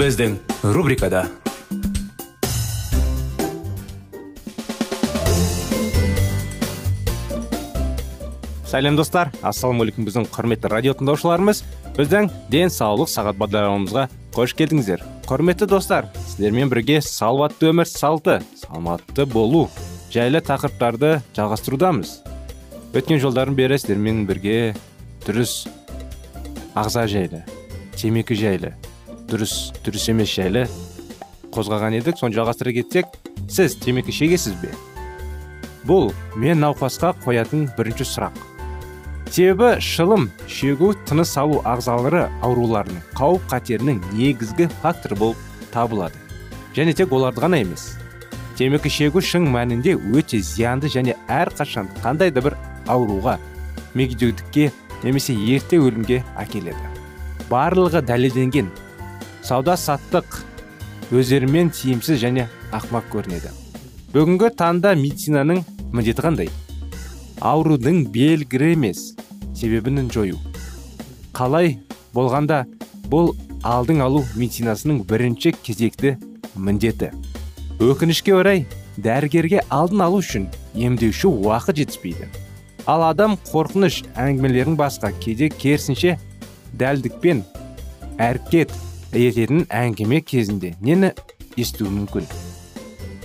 Біздің рубрикада сәлем достар ассалаумағалейкум біздің құрметті радио тыңдаушыларымыз біздің денсаулық сағат бағдарламамызға қош келдіңіздер құрметті достар сіздермен бірге салауатты өмір салты саламатты болу жайлы тақырыптарды жалғастырудамыз өткен жолдардың бері сіздермен бірге дұрыс ағза жайлы темекі жайлы дұрыс дұрыс емес жайлы қозғаған едік. Соны жалғастыра кетсек сіз темекі шегесіз бе? Бұл мен науқасқа қоятын бірінші сұрақ. Себебі шылым шегу тыныс алу ағзалары ауруларының қауіп қатерінің негізгі факторы болып табылады. Және тек оларды ғана емес темекі шегу шын мәнінде өте зиянды және әрқашан қандай да бір ауруға мүгедектікке немесе ерте өлімге әкеледі. Барлығы дәлелденген сауда саттық өздерімен тиімсіз және ақмақ көрінеді. Бүгінгі таңда медицинаның міндеті қандай? Аурудың белгілі емес себебін жою. Қалай болғанда бұл алдың алу медицинасының бірінші кезекті міндеті? Өкінішке орай дәрігерге алдын алу үшін емдеуші уақыт жетіспейді. Ал адам қорқыныш әңгімелерін басқа кейде керісінше дәлдікпен әрекет ететін әңгіме кезінде нені естуі мүмкін?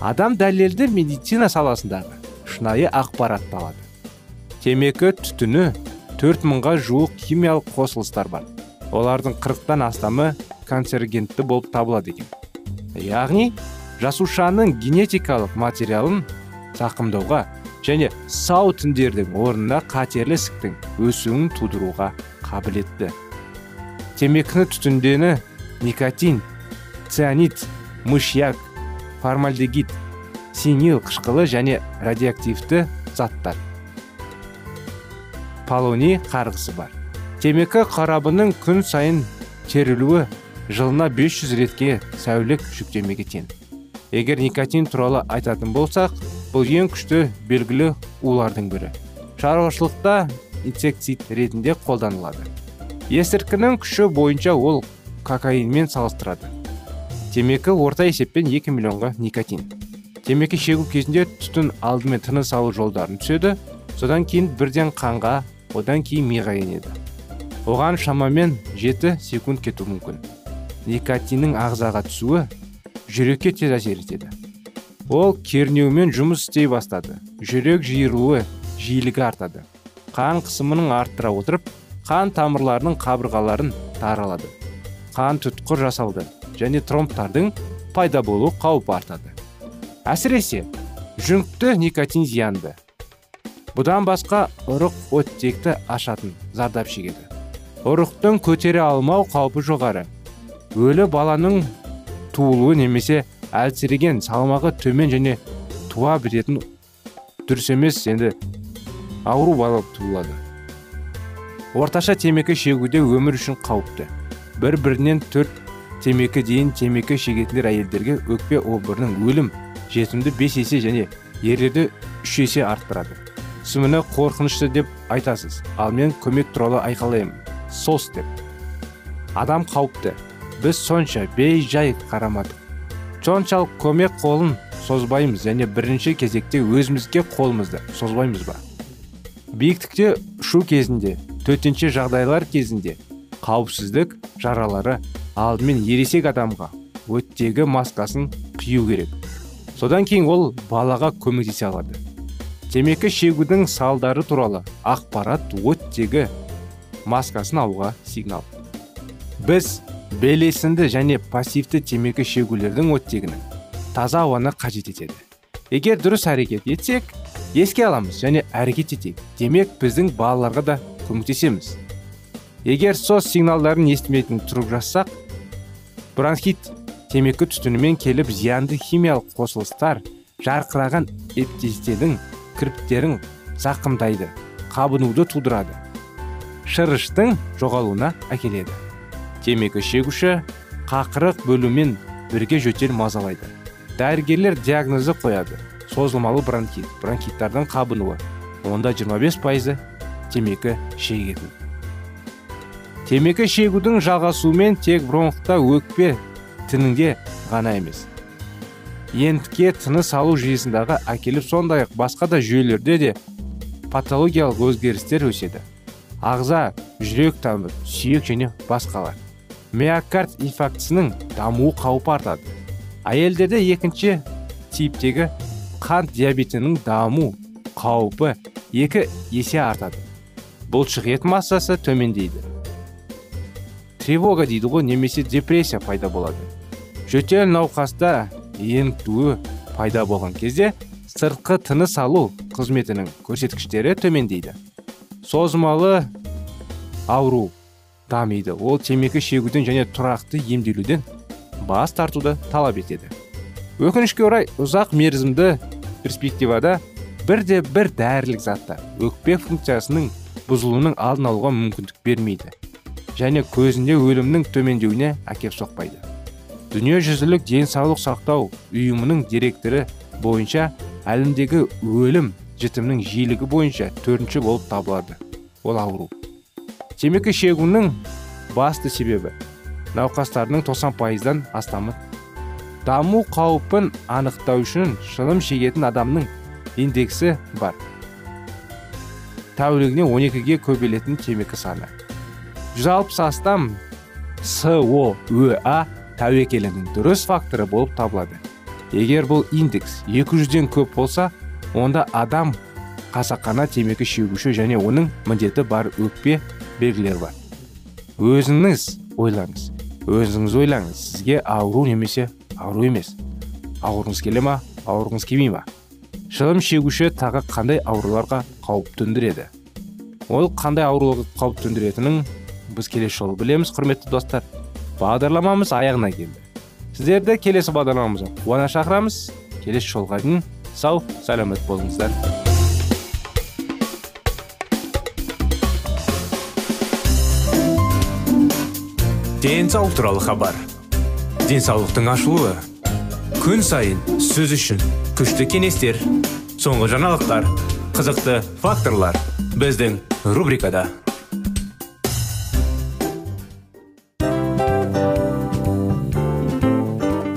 Адам дәлелді медицина саласындағы шынайы ақпаратты алады темекі түтіні төрт мыңға жуық химиялық қосылыстар бар. Олардың қырықтан астамы канцерогентті болып табылады екен. Яғни жасушаның генетикалық материалын зақымдауға және сау тіндердің орнына қатерлі ісіктің өсуін тудыруға қабілетті. Темекіні түтіндені никотин цианид мышьяк формальдегид синил қышқылы және радиоактивті заттар. Полоний қарғысы бар. Темекі қарабының күн сайын терілуі жылына 500 ретке сәулік жүктемеге тең. Егер никотин туралы айтатын болсақ бұл ең күшті белгілі улардың бірі. Шаруашылықта инсектицид ретінде қолданылады. Есірткінің күші бойынша ол кокаинмен салыстырады. Темекі орта есеппен 2 миллионға никотин. Темекі шегу кезінде түтін алдымен тыныс алу жолдарын түседі содан кейін бірден қанға одан кейін миға енеді. Оған шамамен 7 секунд кету мүмкін. Никотиннің ағзаға түсуі жүрекке тез әсер етеді. Ол кернеумен жұмыс істей бастады. Жүрек жиырылуы жиілігі артады. Қан қысымының арттыра отырып қан тамырларының қабырғаларын таралады. Қан тұтқыр жасалды және тромбтардың пайда болу қаупі артады. Әсіресе жүнікті никотин зиянды. Бұдан басқа ұрық оттекті ашатын зардап шегеді. Ұрықтың көтере алмау қаупі жоғары. Өлі баланың туылуы немесе әлсіреген салмағы төмен және туа бітетін дұрыс емес енді ауру бала туылады. Орташа темекі шегуде өмір үшін қауіпті. Бір бірінен төрт темекі дейін темекі шегетіндер әйелдерге өкпе обырының өлім жетімді бес есе және ерлерді үш есе арттырады. Мұны қорқынышты деп айтасыз. Ал мен көмек туралы айқайлаймын. Сос деп. Адам қауіпті. Біз сонша бей жай қарамадық. Соншалық көмек қолын созбаймыз және бірінші кезекте өзімізге қолымызды созбаймыз ба? Биіктікте ұшу кезінде төтенше жағдайлар кезінде қауіпсіздік жаралары алдымен ересек адамға оттегі маскасын құю керек. Содан кейін ол балаға көмектесе алады. Темекі шегудің салдары туралы ақпарат оттегі маскасын алуға сигнал. Біз белесінді және пассивті темекі шегулердің оттегінің таза ауаны қажет етеді. Егер дұрыс әрекет етсек еске аламыз және әрекет етейік. Демек біздің балаларға да көмектесеміз. Егер сос сигналдарын естімейтін тұрып жазсақ бронхит темекі түтінімен келіп зиянды химиялық қосылыстар жарқыраған эптистедің кірпіктерін зақымдайды қабынуды тудырады. Шырыштың жоғалуына әкеледі. Темекі шегуші қақырық бөлумен бірге жөтел мазалайды. Дәрігерлер диагнозы қояды. Созылмалы бронхит бронхиттардың қабынуы. Онда 25 пайызы темекі шегетін. Темекі шегудің жалғасуымен тек бронхта өкпе тінінде ғана емес. Ентке тыныс алу жүйесіндағы әкеліп сондай ақ басқа да жүйелерде де патологиялық өзгерістер өседі. Ағза жүрек тамыр сүйек және басқалар. Миокард инфарктісінің даму қаупі артады. Әйелдерде екінші типтегі қант диабетінің даму қаупі екі есе артады. Бұлшық ет массасы төмендейді. Тревога дейді ғой немесе депрессия пайда болады. Жөтел науқаста ентуі пайда болған кезде сыртқы тыныс алу қызметінің көрсеткіштері төмендейді. Созымалы ауру дамиды. Ол темекі шегуден және тұрақты емделуден бас тартуды талап етеді. Өкінішке орай ұзақ мерзімді перспективада бірде бір дәрілік заттар өкпе функциясының бұзылуының алдын алуға мүмкіндік бермейді. Және көзінде өлімнің төмендеуіне әкеп соқпайды. Дүниежүзілік денсаулық сақтау ұйымының директоры бойынша әлемдегі өлім жітімнің жиілігі бойынша төртінші болып табылады. Ол ауру. Темекі шегуінің басты себебі науқастардың 90 пайыздан астамы даму қаупін анықтау үшін шылым шегетін адамның индексі бар. Тәулігіне 12-ге көбелетін темекі саны. 160 астам СО тәуекелінің дұрыс факторы болып табылады. Егер бұл индекс 200-ден көп болса онда адам қасақана темекі шегуші және оның міндеті бар өкпе белгілері бар. Өзіңіз ойлаңыз. Өзіңіз ойлаңыз. Сізге ауру немесе ауру емес. Ауырғыңыз келе ма ауырғыңыз келмей ма? Шылым шегуші тағы қандай ауруларға қауіп төндіреді? Ол қандай ауруларға қауіп төндіретінін біз келесі жолы білеміз құрметті достар. Бағдарламамыз аяғына келді. Сіздерді келесі бағдарламамызға қуана шақырамыз. Келесі жолға дейін сау сәлемет болыңыздар. Денсаулық туралы хабар. Денсаулықтың ашылуы. Күн сайын сөз үшін күшті кеңестер соңғы жаңалықтар қызықты факторлар біздің рубрикада.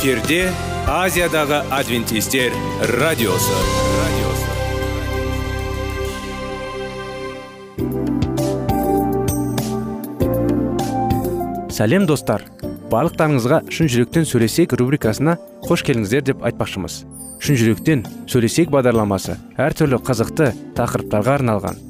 эфирде азиядағы адвентистер радиосы. Радиосы сәлем достар. Барлықтарыңызға шын жүректен сөйлесек рубрикасына қош келдіңіздер деп айтпақшымыз. Шын жүректен сөйлесек бағдарламасы әртүрлі қызықты тақырыптарға арналған.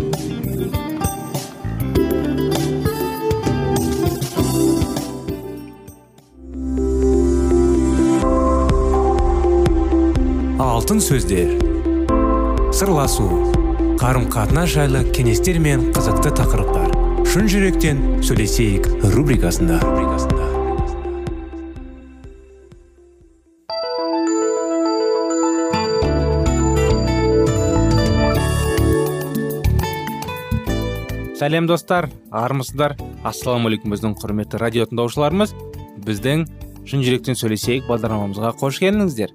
Алтын сөздер. Сырласу қарым қатынас жайлы кеңестер мен қызықты тақырыптар. Шын жүректен сөйлесейік рубрикасында. Сәлем достар армысыздар. Ассалаумағалейкум біздің құрметті радио тыңдаушыларымыз. Біздің шын жүректен сөйлесейік бағдарламамызға қош келдіңіздер.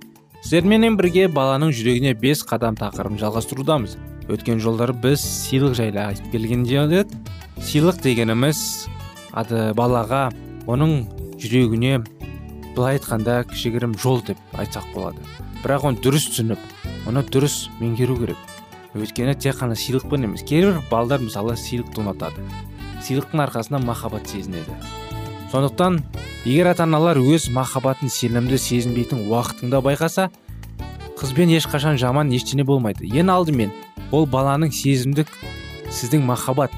Сіздерменен бірге баланың жүрегіне бес қадам тақырыбын жалғастырудамыз. Өткен жолдары біз сыйлық жайлы айтып келген едік сыйлық дегеніміз ады балаға оның жүрегіне былай айтқанда кішігірім жол деп айтсақ болады. Бірақ оны дұрыс түсініп оны дұрыс меңгеру керек. Өйткені тек қана сыйлықпен емес кейбір балдар мысалы сыйлықты ұнатады. Сыйлықтың арқасында махаббат сезінеді. Сондықтан егер ата аналар өз махаббатын сенімді сезінбейтін уақытыңда байқаса қызбен ешқашан жаман ештеңе болмайды. Ең алдымен ол баланың сезімдік сіздің махаббат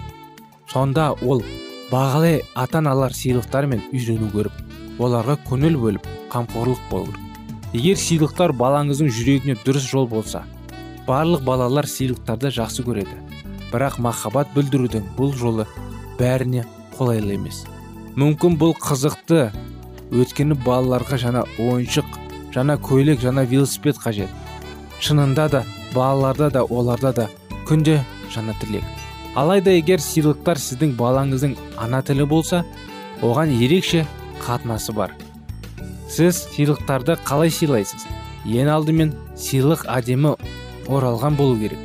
сонда ол бағалы ата аналар сыйлықтармен үйрену көріп оларға көңіл бөліп қамқорлық болу. Егер сыйлықтар балаңыздың жүрегіне дұрыс жол болса барлық балалар сыйлықтарды жақсы көреді. Бірақ махаббат білдірудің бұл жолы бәріне қолайлы емес. Мүмкін бұл қызықты. Өткені балаларға жаңа ойыншық жаңа көйлек жаңа велосипед қажет. Шынында да балаларда да оларда да күнде жаңа тілек. Алайда егер сыйлықтар сіздің балаңыздың ана тілі болса оған ерекше қатынасы бар. Сіз сыйлықтарды қалай сыйлайсыз? Ең алдымен сыйлық әдемі оралған болу керек.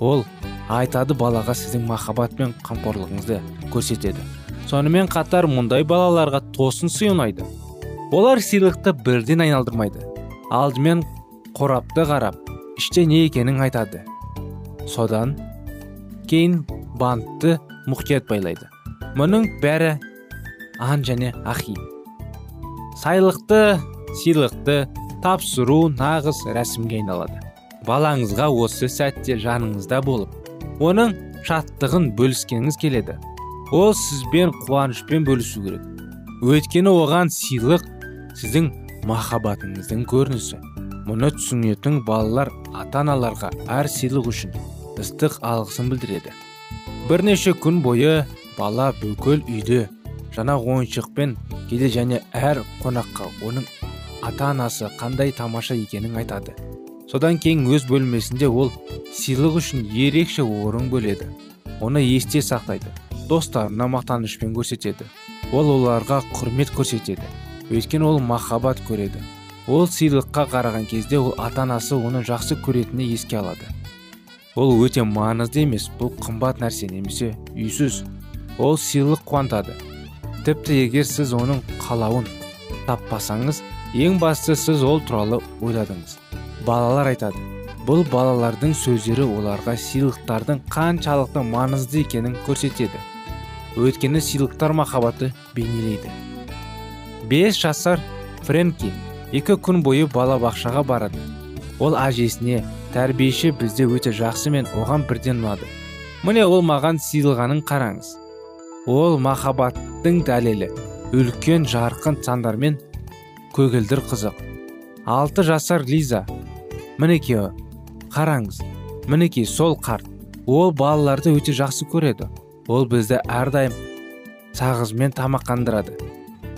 Ол айтады балаға сіздің махаббат пен қамқорлығыңызды көрсетеді. Сонымен қатар мұндай балаларға тосын сый ұнайды олар сыйлықты бірден айналдырмайды. Алдымен қорапты қарап іште не екенін айтады содан кейін бантты мұқият байлайды. Мұның бәрі ан және ахи. Сайлықты сыйлықты тапсыру нағыз рәсімге айналады. Балаңызға осы сәтте жаныңызда болып оның шаттығын бөліскеңіз келеді. Ол сізбен қуанышпен бөлісу керек. Өйткені оған сыйлық сіздің махаббатыңыздың көрінісі. Мұны түсінетін балалар ата аналарға әр сыйлық үшін ыстық алғысын білдіреді. Бірнеше күн бойы бала бүкіл үйде жаңа ойыншықпен келе және әр қонаққа оның ата анасы қандай тамаша екенін айтады. Содан кейін өз бөлмесінде ол сыйлық үшін ерекше орын бөледі. Оны есте сақтайды. Достарына мақтанышпен көрсетеді. Ол оларға құрмет көрсетеді. Өйткені ол махаббат көреді. Ол сыйлыққа қараған кезде ол ата анасы оны жақсы көретініне еске алады. Ол өте маңызды емес бұл қымбат нәрсе немесе үйсіз. Ол сыйлық қуантады. Тіпті егер сіз оның қалауын таппасаңыз ең бастысы сіз ол туралы ойладыңыз. Балалар айтады бұл балалардың сөздері оларға сыйлықтардың қаншалықты маңызды екенін көрсетеді өйткені сыйлықтар махаббаты бейнелейді. Бес жасар фрэнки екі күн бойы балабақшаға барады. Ол әжесіне тәрбиеші бізде өте жақсы мен оған бірден ұнады. Міне ол маған сыйлағанын қараңыз. Ол махаббаттың дәлелі үлкен жарқын сандармен көгілдір қызық. Алты жасар лиза мінекей қараңыз мінекей сол қарт ол балаларды өте жақсы көреді ол бізді әрдайым сағызмен тамаққандырады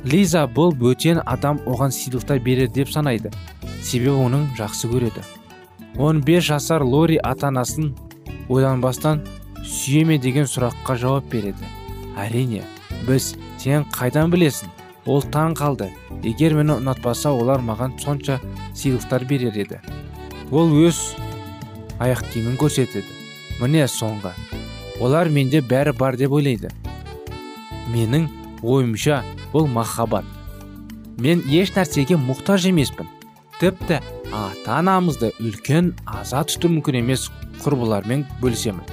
лиза бұл бөтен адам оған сыйлықтар береді деп санайды. Себебі оның жақсы көреді. 15 жасар лори ата анасын ойланбастан сүйеме деген сұраққа жауап береді. Әрине біз сен қайдан білесің? Ол таң қалды. Егер мені ұнатпаса олар маған сонша сыйлықтар берер еді. Ол өз аяқ киімін көрсетеді. Міне соңғы. Олар менде бәрі бар деп ойлайды. Менің ойымша бұл махаббат. Мен еш нәрсеге мұқтаж емеспін. Тіпті ата анамызды үлкен аза тұту мүмкін емес құрбылармен бөлісемін.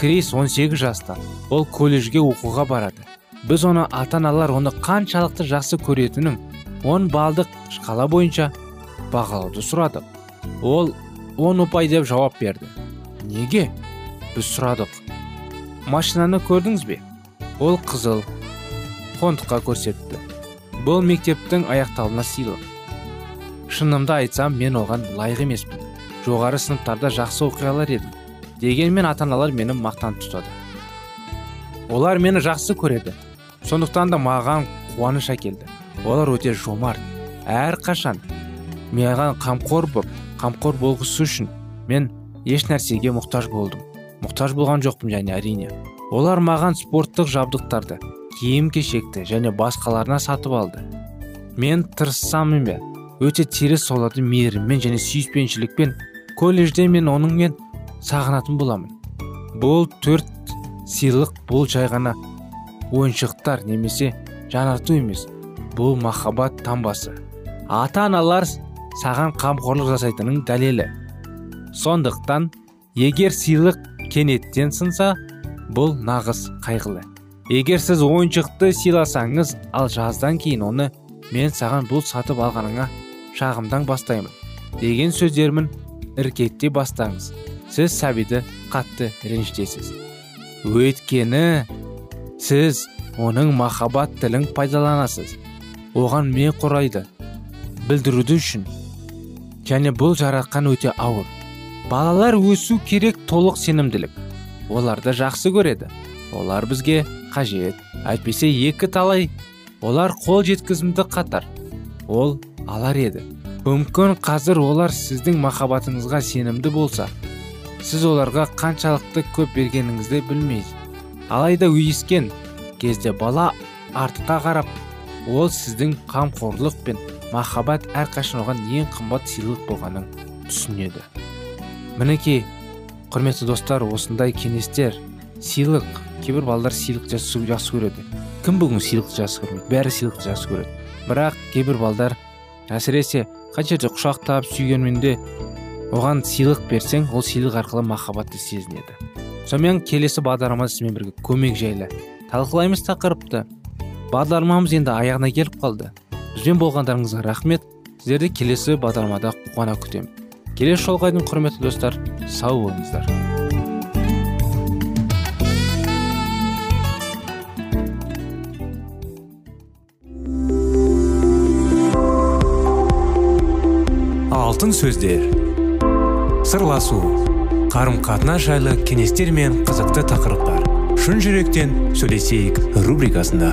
Крис 18 жаста. Ол колледжге оқуға барады. Біз оны ата аналар оны қаншалықты жақсы көретінін 10 балдық шкала бойынша бағалауды сұрадық. Ол он ұпай деп жауап берді. Неге? Біз сұрадық. Машинаны көрдіңіз бе? Ол қызыл фонтқа көрсетті. Бұл мектептің аяқталуына сыйлық. Шынымды айтсам мен оған лайық емеспін. Жоғары сыныптарда жақсы оқи алар едім. Дегенмен ата аналар мені мақтан тұтады. Олар мені жақсы көреді. Сондықтан да маған қуаныш әкелді. Олар өте жомарт әрқашан. Маған қамқор боп қамқор болғысы үшін мен еш нәрсеге мұқтаж болдым. Мұқтаж болған жоқпын және әрине. Олар маған спорттық жабдықтарды киім кешекті және басқаларына сатып алды. Мен тырыссам ба өте теріс оларды мейіріммен және сүйіспеншілікпен колледжде мен оныңмен сағынатын боламын. Бұл төрт сыйлық бұл жай ғана ойыншықтар немесе жанарту емес бұл махаббат таңбасы. Ата аналар саған қамқорлық жасайтынның дәлелі. Сондықтан егер сыйлық кенеттен сынса бұл нағыз қайғылы. Егер сіз ойыншықты сыйласаңыз ал жаздан кейін оны мен саған бұл сатып алғаныңа шағымдан бастаймын деген сөздермін іркетте бастаңыз. Сіз сәбиді қатты ренжітесіз. Өйткені сіз оның махаббат тілін пайдаланасыз. Оған мен құрайды? Білдіруді үшін. Және бұл жаратқан өте ауыр. Балалар өсу керек толық сенімділік. Оларды жақсы көреді. Олар бізге қажет әйтпесе екі талай. Олар қол жеткізімді қатар. Ол алар еді. Мүмкін қазір олар сіздің махаббатыңызға сенімді болса сіз оларға қаншалықты көп бергеніңізді білмейсіз алайда өйіскен кезде бала артқа қарап ол сіздің қамқорлық пен махаббат әрқашан оған ең қымбат сыйлық болғанын түсінеді. Мінекей құрметті достар осындай кеңестер сыйлық кейбір балалар сыйлық жақсы көреді. Кім бүгін сыйлықты жақсы көрмейді бәрі сыйлықты жақсы көреді. Бірақ кейбір балдар әсіресе қай жерде құшақтап сүйгенменде оған сыйлық берсең ол сыйлық арқылы махаббатты сезінеді. Сонымен келесі бағдарламада сізбен бірге көмек жайлы талқылаймыз тақырыпты. Бағдарламамыз енді аяғына келіп қалды. Бізбен болғандарыңызға рахмет. Сіздерді келесі бағдарламада қуана күтемін. Келесі жолға дейін құрметті достар сау болыңыздар. Алтын сөздер. Сырласу. Қарым қатынас жайлы кеңестер мен қызықты тақырыптар. Шын жүректен сөйлесейік рубрикасында.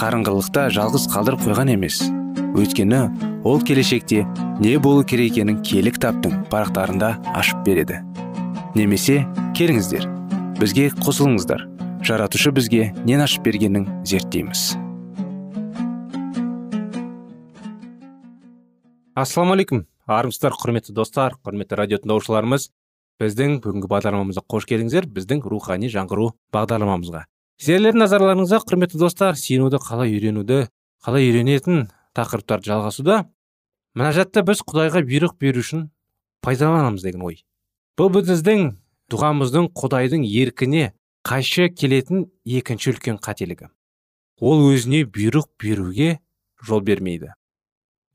қарыңғылықта жалғыз қалдырып қойған емес. Өйткені ол келешекте не болу керек екенін киелі кітаптың парақтарында ашып береді. Немесе келіңіздер бізге қосылыңыздар. Жаратушы бізге нен ашып бергенін зерттейміз. Ассалаумағалейкум армысыздар құрметті достар құрметті радио тыңдаушыларымыз. Біздің бүгінгі бағдарламамызға қош келдіңіздер. Біздің рухани жаңғыру бағдарламамызға. Сіздердің назарларыңызға құрметті достар сенуді қалай үйренуді қалай үйренетін тақырыптарды жалғасуда. Мінәжатты біз құдайға бұйрық беру үшін пайдаланамыз деген ой. Бұл біздің дұғамыздың құдайдың еркіне қайшы келетін екінші үлкен қателігі. Ол өзіне бұйрық беруге жол бермейді.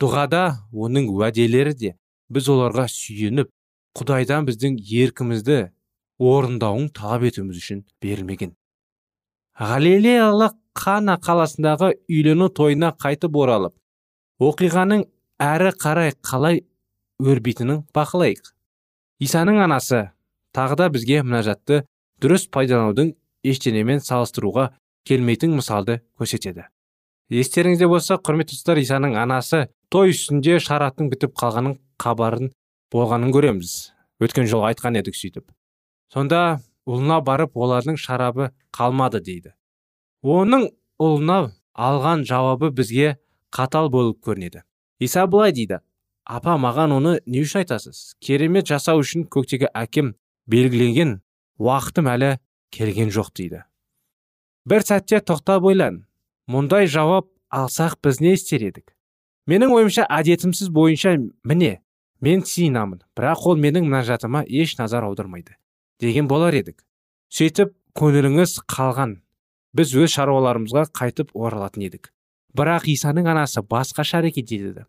Дұғада оның уәделері де біз оларға сүйеніп құдайдан біздің еркімізді орындауын талап етуіміз үшін берілмеген. Галилеялық қана қаласындағы үйлену тойына қайтып оралып оқиғаның әрі қарай қалай өрбитінін бақылайық. Исаның анасы тағы да бізге мінәжатты дұрыс пайдаланудың ештеңемен салыстыруға келмейтін мысалды көрсетеді. Естеріңізде болса құрметті достар исаның анасы той үстінде шараттың бітіп қалғанын хабарын болғанын көреміз. Өткен жолы айтқан едік сөйтіп. Сонда ұлына барып олардың шарабы қалмады дейді. Оның ұлына алған жауабы бізге қатал болып көрінеді. Иса былай дейді. Апа маған оны не үшін айтасыз? Керемет жасау үшін көктегі әкем белгіленген уақытым әлі келген жоқ дейді. Бір сәтте тоқтап ойлан. Мұндай жауап алсақ біз не істер едік? Менің ойымша әдетімсіз бойынша міне мен сиынамын. Бірақ ол менің мінәжатыма еш назар аудармайды деген болар едік. Сөйтіп көңіліңіз қалған. Біз өз шаруаларымызға қайтып оралатын едік. Бірақ исаның анасы басқаша әрекет етеді.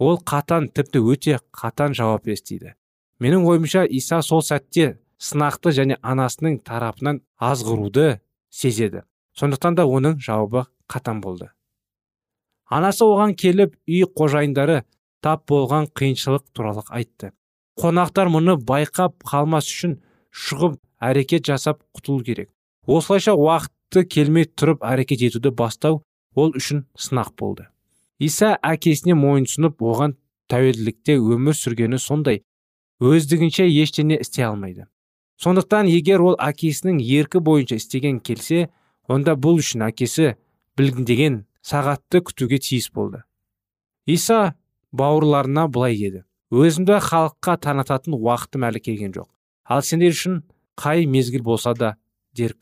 Ол қатан тіпті өте қатан жауап естиді. Менің ойымша иса сол сәтте сынақты және анасының тарапынан азғыруды сезеді. Сондықтан да оның жауабы қатан болды. Анасы оған келіп үй қожайындары тап болған қиыншылық туралы айтты. Қонақтар мұны байқап қалмас үшін шығып әрекет жасап құтылу керек. Осылайша уақытты келмей тұрып әрекет етуді бастау ол үшін сынақ болды. Иса әкесіне мойынсұнып оған тәуелділікте өмір сүргені сондай өздігінше ештеңе істей алмайды. Сондықтан егер ол әкесінің еркі бойынша істеген келсе онда бұл үшін әкесі білгіндеген сағатты күтуге тиіс болды. Иса бауырларына былай деді. Өзімді халыққа танытатын уақытым әлі келген жоқ. Ал сендер үшін қай мезгіл болса да дер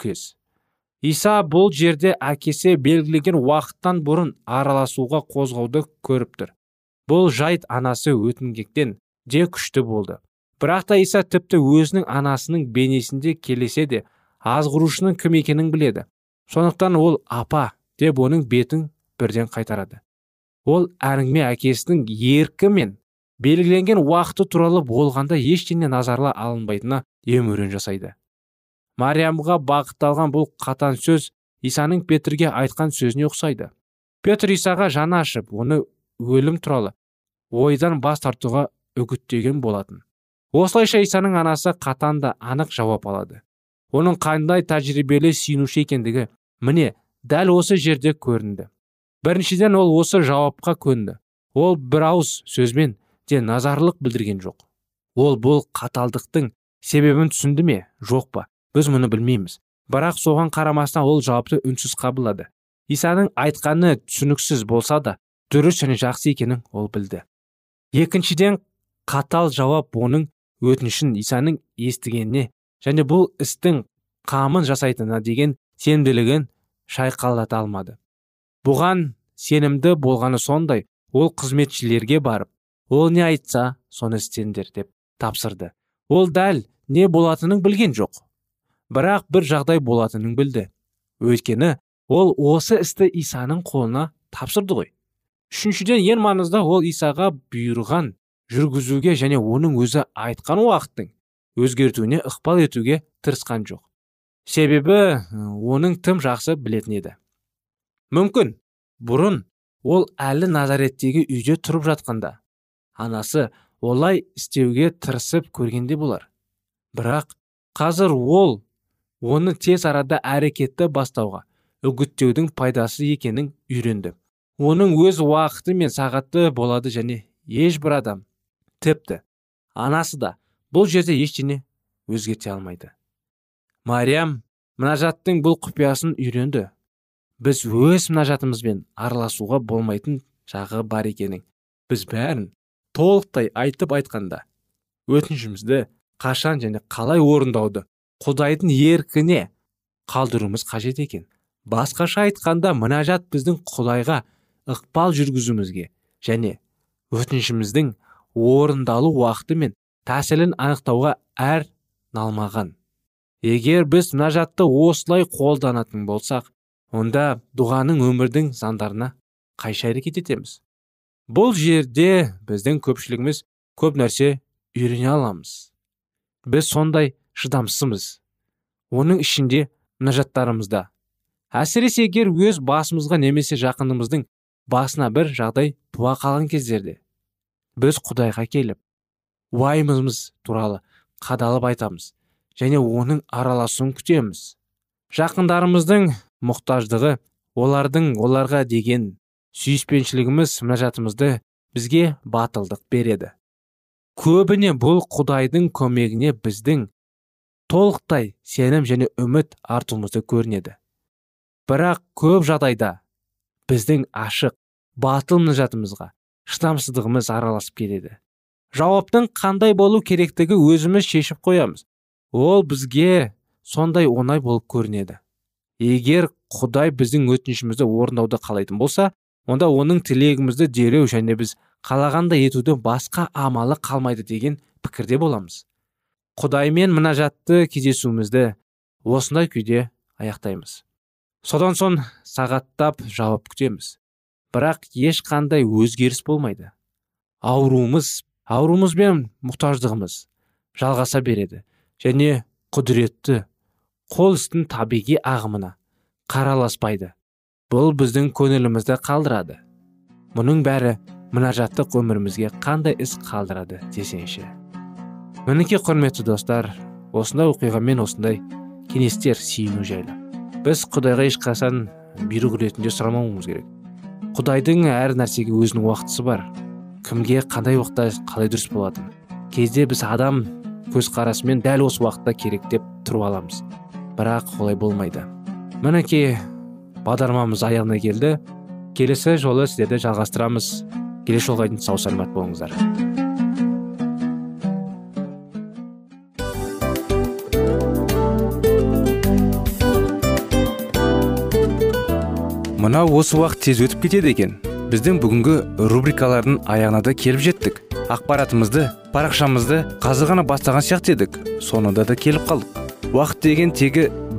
иса бұл жерде әкесі белгілеген уақыттан бұрын араласуға қозғауды көріп тұр. Бұл жайт анасы өтінгектен де күшті болды. Бірақ та иса тіпті өзінің анасының бейнесінде келесе де азғырушының кім екенін біледі. Сондықтан ол апа деп оның бетін бірден қайтарады. Ол әңгіме әкесінің еркі мен белгіленген уақыты туралы болғанда ештеңе назарла алынбайтынына емеурен жасайды. Мариямға бағытталған бұл қатан сөз исаның петрге айтқан сөзіне ұқсайды. Петр исаға жаны ашып оны өлім туралы ойдан бас тартуға үгіттеген болатын. Осылайша исаның анасы қатан да анық жауап алады. Оның қандай тәжірибелі сүйінуші екендігі міне дәл осы жерде көрінді. Біріншіден ол осы жауапқа көнді. Ол бір ауыз сөзбен де назарлық білдірген жоқ. Ол бұл қаталдықтың себебін түсінді ме жоқ па? Біз мұны білмейміз. Бірақ соған қарамастан ол жауапты үнсіз қабылдады. Исаның айтқаны түсініксіз болса да дұрыс және жақсы екенін ол білді. Екіншіден қатал жауап оның өтінішін исаның естігеніне және бұл істің қамын жасайтынына деген сенімділігін шайқалдата алмады. Бұған сенімді болғаны сондай ол қызметшілерге барып ол не айтса соны істеңдер деп тапсырды ол дәл не болатынын білген жоқ бірақ бір жағдай болатынын білді өйткені ол осы істі исаның қолына тапсырды ғой үшіншіден ең маңызды ол исаға бұйырған жүргізуге және оның өзі айтқан уақыттың өзгертуіне ықпал етуге тырысқан жоқ себебі оның тым жақсы білетін еді мүмкін бұрын ол әлі назареттегі үйде тұрып жатқанда анасы олай істеуге тырысып көргенде болар. Бірақ қазір ол оны тез арада әрекетті бастауға үгіттеудің пайдасы екенін үйренді. Оның өз уақыты мен сағаты болады және ешбір адам тіпті анасы да бұл жерде ештеңе өзгерте алмайды. Мариям мінажаттың бұл құпиясын үйренді. Біз өз мінажатымызбен араласуға болмайтын жағы бар екенін біз бәрін толықтай айтып айтқанда өтінішімізді қашан және қалай орындауды құдайдың еркіне қалдыруымыз қажет екен. Басқаша айтқанда мінәжат біздің құдайға ықпал жүргізуімізге және өтінішіміздің орындалу уақыты мен тәсілін анықтауға әр налмаған. Егер біз мұнажатты осылай қолданатын болсақ онда дұғаның өмірдің заңдарына қайшы әрекет етеміз. Бұл жерде біздің көпшілігіміз көп нәрсе үйрене аламыз. Біз сондай шыдамсызмыз оның ішінде мұнажаттарымызда әсіресе егер өз басымызға немесе жақынымыздың басына бір жағдай туа қалған кездерде біз құдайға келіп уайымымыз туралы қадалып айтамыз және оның араласуын күтеміз. Жақындарымыздың мұқтаждығы олардың оларға деген сүйіспеншілігіміз мінәжатымызды бізге батылдық береді. Көбіне бұл құдайдың көмегіне біздің толықтай сенім және үміт артуымызды көрінеді. Бірақ көп жағдайда біздің ашық батыл мінәжатымызға шыдамсыздығымыз араласып келеді. Жауаптың қандай болу керектігі өзіміз шешіп қоямыз. Ол бізге сондай оңай болып көрінеді. Егер құдай біздің өтінішімізді орындауды қалайтын болса онда оның тілегімізді дереу және біз қалағандай етуді басқа амалы қалмайды деген пікірде боламыз. Құдаймен мінажатты кездесуімізді осындай күйде аяқтаймыз. Содан соң сағаттап жауап күтеміз. Бірақ ешқандай өзгеріс болмайды. Ауруымыз ауруымыз бен мұқтаждығымыз жалғаса береді және құдіретті қол істің табиғи ағымына қараласпайды. Бұл біздің көңілімізді қалдырады. Мұның бәрі мұнажаттық өмірімізге қандай іс қалдырады десеңші. Мінекей құрметті достар осындай оқиғамен осындай кеңестер сүйіну жайлы. Біз құдайға ешқашан бұйрық ретінде сұрамауымыз керек. Құдайдың әр нәрсеге өзінің уақытысы бар. Кімге қандай уақытта қалай дұрыс болатын? Кезде біз адам көзқарасымен дәл осы уақытта керек деп тұрып аламыз. Бірақ олай болмайды. Мінекей бағдарламамыз аяғына келді. Келесі жолы сіздерді жалғастырамыз. Келесі жолға дейін сау саламат болыңыздар. Мынау осы уақыт тез өтіп кетеді екен. Біздің бүгінгі рубрикалардың аяғына да келіп жеттік. Ақпаратымызды парақшамызды қазір ғана бастаған сияқты едік. Соңында да келіп қалдық. Уақыт деген тегі